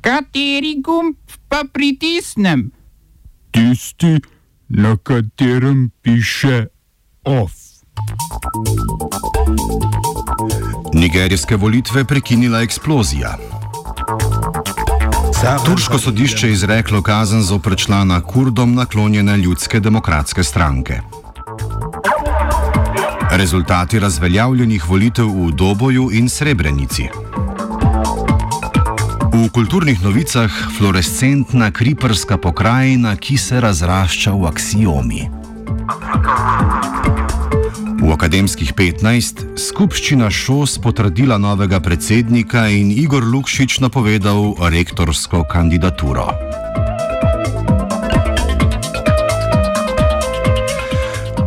Kateri gumb pa pritisnem? Tisti, na katerem piše OF. Nigerijske volitve prekinila eksplozija. Turško sodišče je izreklo kazen za oprečlana kurdom naklonjene ljudske demokratske stranke. Rezultati razveljavljenih volitev v Doboju in Srebrenici. V kulturnih novicah fluorescentna kriperska pokrajina, ki se razrašča v aksiomi. V akademskih 15 skupščina ŠOS potrdila novega predsednika in Igor Lukšič napovedal rektorsko kandidaturo.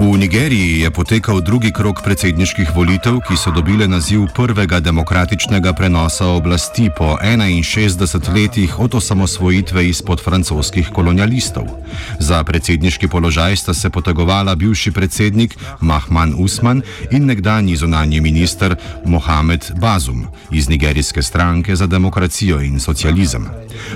V Nigeriji je potekal drugi krok predsedniških volitev, ki so dobile naziv prvega demokratičnega prenosa oblasti po 61 letih od osamosvojitve izpod francoskih kolonialistov. Za predsedniški položaj sta se potegovala bivši predsednik Mahman Usman in nekdanji zunanji minister Mohamed Bazum iz nigerijske stranke za demokracijo in socializem.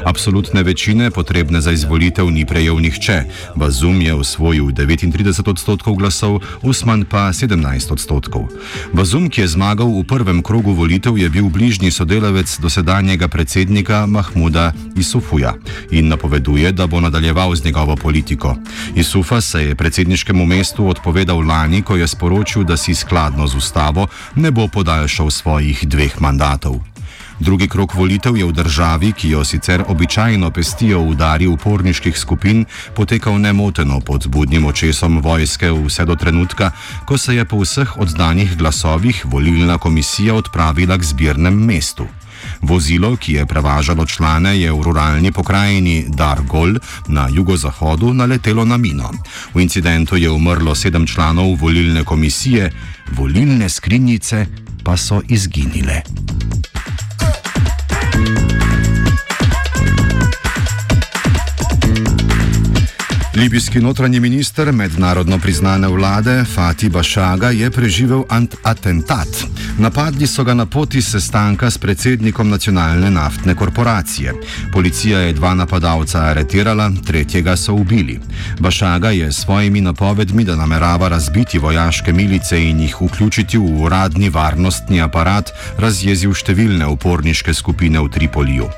Absolutne večine, potrebne za izvolitev, ni prejel nihče. Bazum je osvojil 39 odstotkov glasov, Usman pa 17 odstotkov. Bazum, ki je zmagal v prvem krogu volitev, je bil bližnji sodelavec dosedanjega predsednika Mahmuda Isufuja in napoveduje, da bo nadaljeval z njegovo politiko. Isufa se je predsedniškemu mestu odpovedal lani, ko je sporočil, da si skladno z ustavo ne bo podaljšal svojih dveh mandatov. Drugi krok volitev je v državi, ki jo sicer običajno pestijo udari uporniških skupin, potekal nemoteno pod budnim očesom vojske vse do trenutka, ko se je po vseh oddanih glasovih volilna komisija odpravila k zbirnem mestu. Vozilo, ki je prevažalo člane, je v ruralni pokrajini Dargol na jugozahodu naletelo na mino. V incidentu je umrlo sedem članov volilne komisije, volilne skrinjice pa so izginile. Libijski notranji minister mednarodno priznane vlade Fatih Bašaga je preživel atentat. Napadli so ga na poti sestanka s predsednikom nacionalne naftne korporacije. Policija je dva napadalca aretirala, tretjega so ubili. Bašaga je s svojimi napovedmi, da namerava razbiti vojaške milice in jih vključiti v uradni varnostni aparat, razjezil številne uporniške skupine v Tripoliju.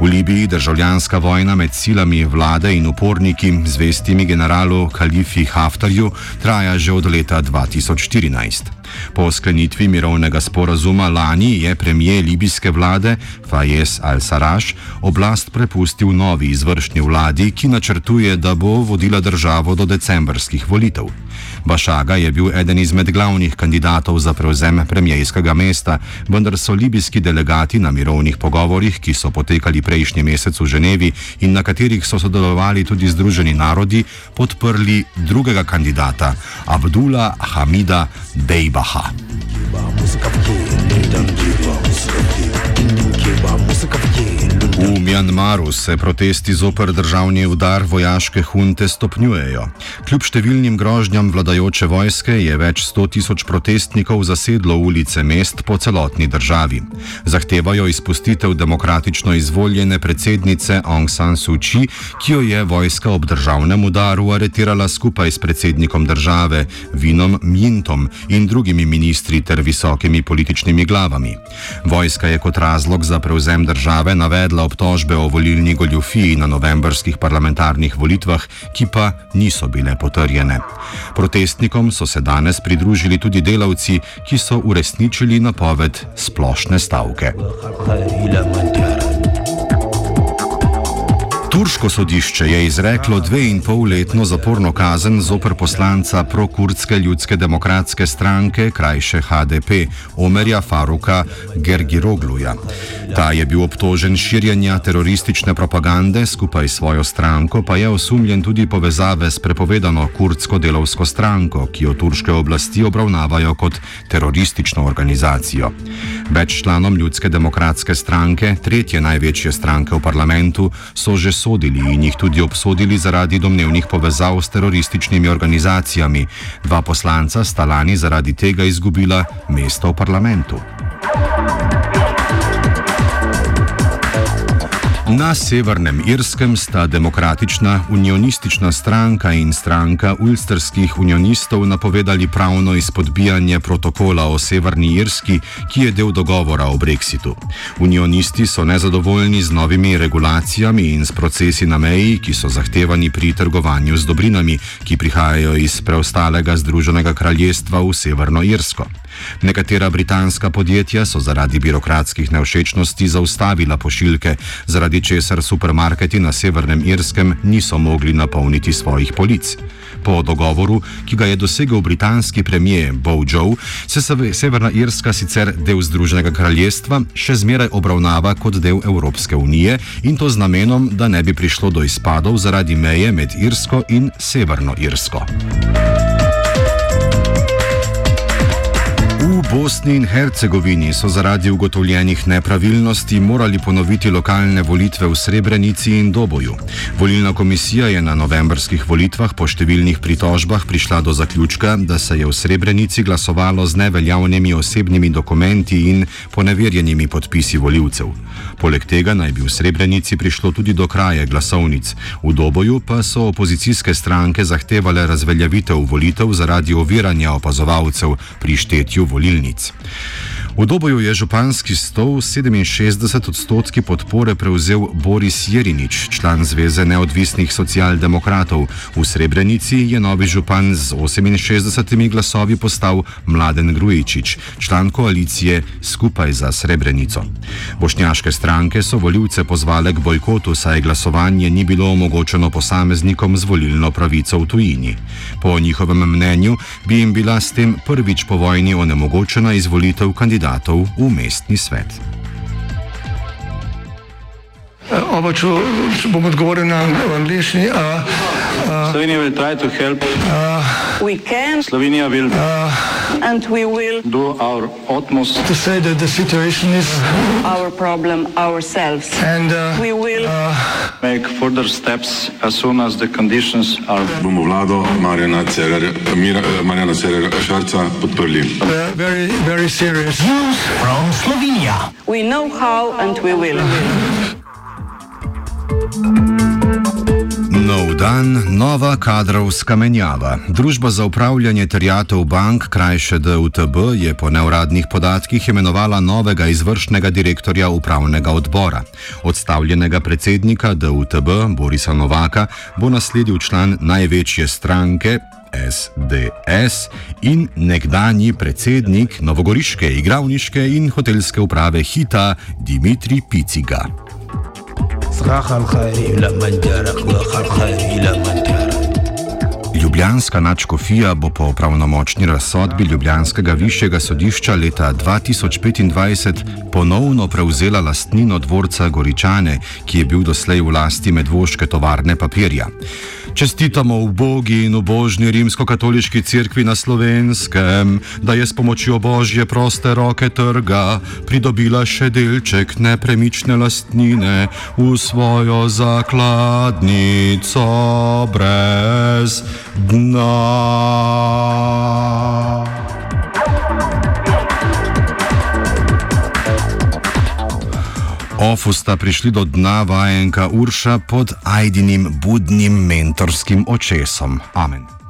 V Libiji državljanska vojna med silami vlade in uporniki zvesti zvestimi generalu Kalifi Haftarju traja že od leta 2014. Po sklenitvi mirovnega sporazuma lani je premijer libijske vlade Fayez al-Sarraj oblast prepustil novi izvršni vladi, ki načrtuje, da bo vodila državo do decembrskih volitev. Bašaga je bil eden izmed glavnih kandidatov za prevzem premijejskega mesta, vendar so libijski delegati na mirovnih pogovorih, ki so potekali prejšnji mesec v Ženevi in na katerih so sodelovali tudi Združeni narodi, podprli drugega kandidata, Abdullah Hamida Dejbaha. V Mjanmaru se protesti zoper državni udar vojaške hunte stopnjujejo. Kljub številnim grožnjam vladajoče vojske je več sto tisoč protestnikov zasedlo ulice mest po celotni državi. Zahtevajo izpustitev demokratično izvoljene predsednice Aung San Suu Kyi, ki jo je vojska ob državnem udaru aretirala skupaj s predsednikom države Vinom Mintom in drugimi ministri ter visokimi političnimi glavami. Vojska je kot razlog za prevzem države navedla obtožbe o volilni goljufiji na novembrskih parlamentarnih volitvah, ki pa niso bile potrjene. Protestnikom so se danes pridružili tudi delavci, ki so uresničili napoved splošne stavke. Turško sodišče je izreklo dve in pol letno zaporno kazen zoper poslanca prokurdske ljudske demokratske stranke, krajše HDP, Omerja Faruka Gergirogluja. Ta je bil obtožen širjenja teroristične propagande, skupaj s svojo stranko pa je osumljen tudi povezave s prepovedano kurdsko delovsko stranko, ki jo turške oblasti obravnavajo kot teroristično organizacijo. Več članom ljudske demokratske stranke, tretje največje stranke v parlamentu, so že sodili in jih tudi obsodili zaradi domnevnih povezav s terorističnimi organizacijami. Dva poslanca sta lani zaradi tega izgubila mesto v parlamentu. Na Severnem Irskem sta demokratična unionistična stranka in stranka ulsterskih unionistov napovedali pravno izpodbijanje protokola o Severni Irski, ki je del dogovora o Brexitu. Unionisti so nezadovoljni z novimi regulacijami in s procesi na meji, ki so zahtevani pri trgovanju z dobrinami, ki prihajajo iz preostalega Združenega kraljestva v Severno Irsko. Nekatera britanska podjetja so zaradi birokratskih nevšečnosti zaustavila pošiljke, zaradi česar supermarketi na Severnem Irskem niso mogli napolniti svojih polic. Po dogovoru, ki ga je dosegel britanski premijer Bojo, se Severna Irska sicer del Združenega kraljestva še zmeraj obravnava kot del Evropske unije in to z namenom, da ne bi prišlo do izpadov zaradi meje med Irsko in Severno Irsko. V Bosni in Hercegovini so zaradi ugotovljenih nepravilnosti morali ponoviti lokalne volitve v Srebrenici in Doboju. Volilna komisija je na novembrskih volitvah po številnih pritožbah prišla do zaključka, da se je v Srebrenici glasovalo z neveljavnimi osebnimi dokumenti in poneverjenimi podpisi voljivcev. Poleg tega naj bi v Srebrenici prišlo tudi do kraje glasovnic. V Doboju pa so opozicijske stranke zahtevale razveljavitev volitev zaradi oviranja opazovalcev pri štetju звільніть. V doboju je županski stol 67 odstotki podpore prevzel Boris Jerinič, član Zveze neodvisnih socialdemokratov. V Srebrenici je novi župan z 68 glasovi postal Mladen Grujičič, član koalicije Skupaj za Srebrenico. Bošnjaške stranke so voljivce pozvale k bojkotu, saj glasovanje ni bilo omogočeno posameznikom z volilno pravico v tujini. Po njihovem mnenju bi jim bila s tem prvič po vojni onemogočena izvolitev kandidatov kandidatov v mestni svet. Oba, če, bom odgovoril na angliški. Slovenija bo poskušala pomagati. Slovenija bo naredila svoj utmost, da bo rekla, da je situacija naš problem, naš in da bomo naredili nadaljnje korake, as soon as the conditions are. Bomo vlado Marjana Cererja, Marjana Cererja Šarca podprli. Very, very serious. News from Slovenia. We know how and we will. Dan, nova kadrovska menjava. Družba za upravljanje terjatev bank, krajše DUTB, je po neuradnih podatkih imenovala novega izvršnega direktorja upravnega odbora. Odstavljenega predsednika DUTB Borisa Novaka bo nasledil član največje stranke. SDS in nekdanji predsednik novogoriške igralniške in hotelske uprave Hita Dimitri Piciga. Ljubljanska načkofija bo po pravnomočni razsodbi Ljubljanskega višjega sodišča leta 2025 ponovno prevzela lastnino dvorca Goričane, ki je bil doslej v lasti medvoške tovarne papirja. Čestitamo v Bogi in v Božni rimsko-katoliški cerkvi na slovenskem, da je s pomočjo Božje proste roke trga pridobila še delček nepremične lastnine v svojo zakladnico brez dna. Ofu sta prišli do dna vajenka Urša pod Ajdinim budnim mentorskim očesom. Amen.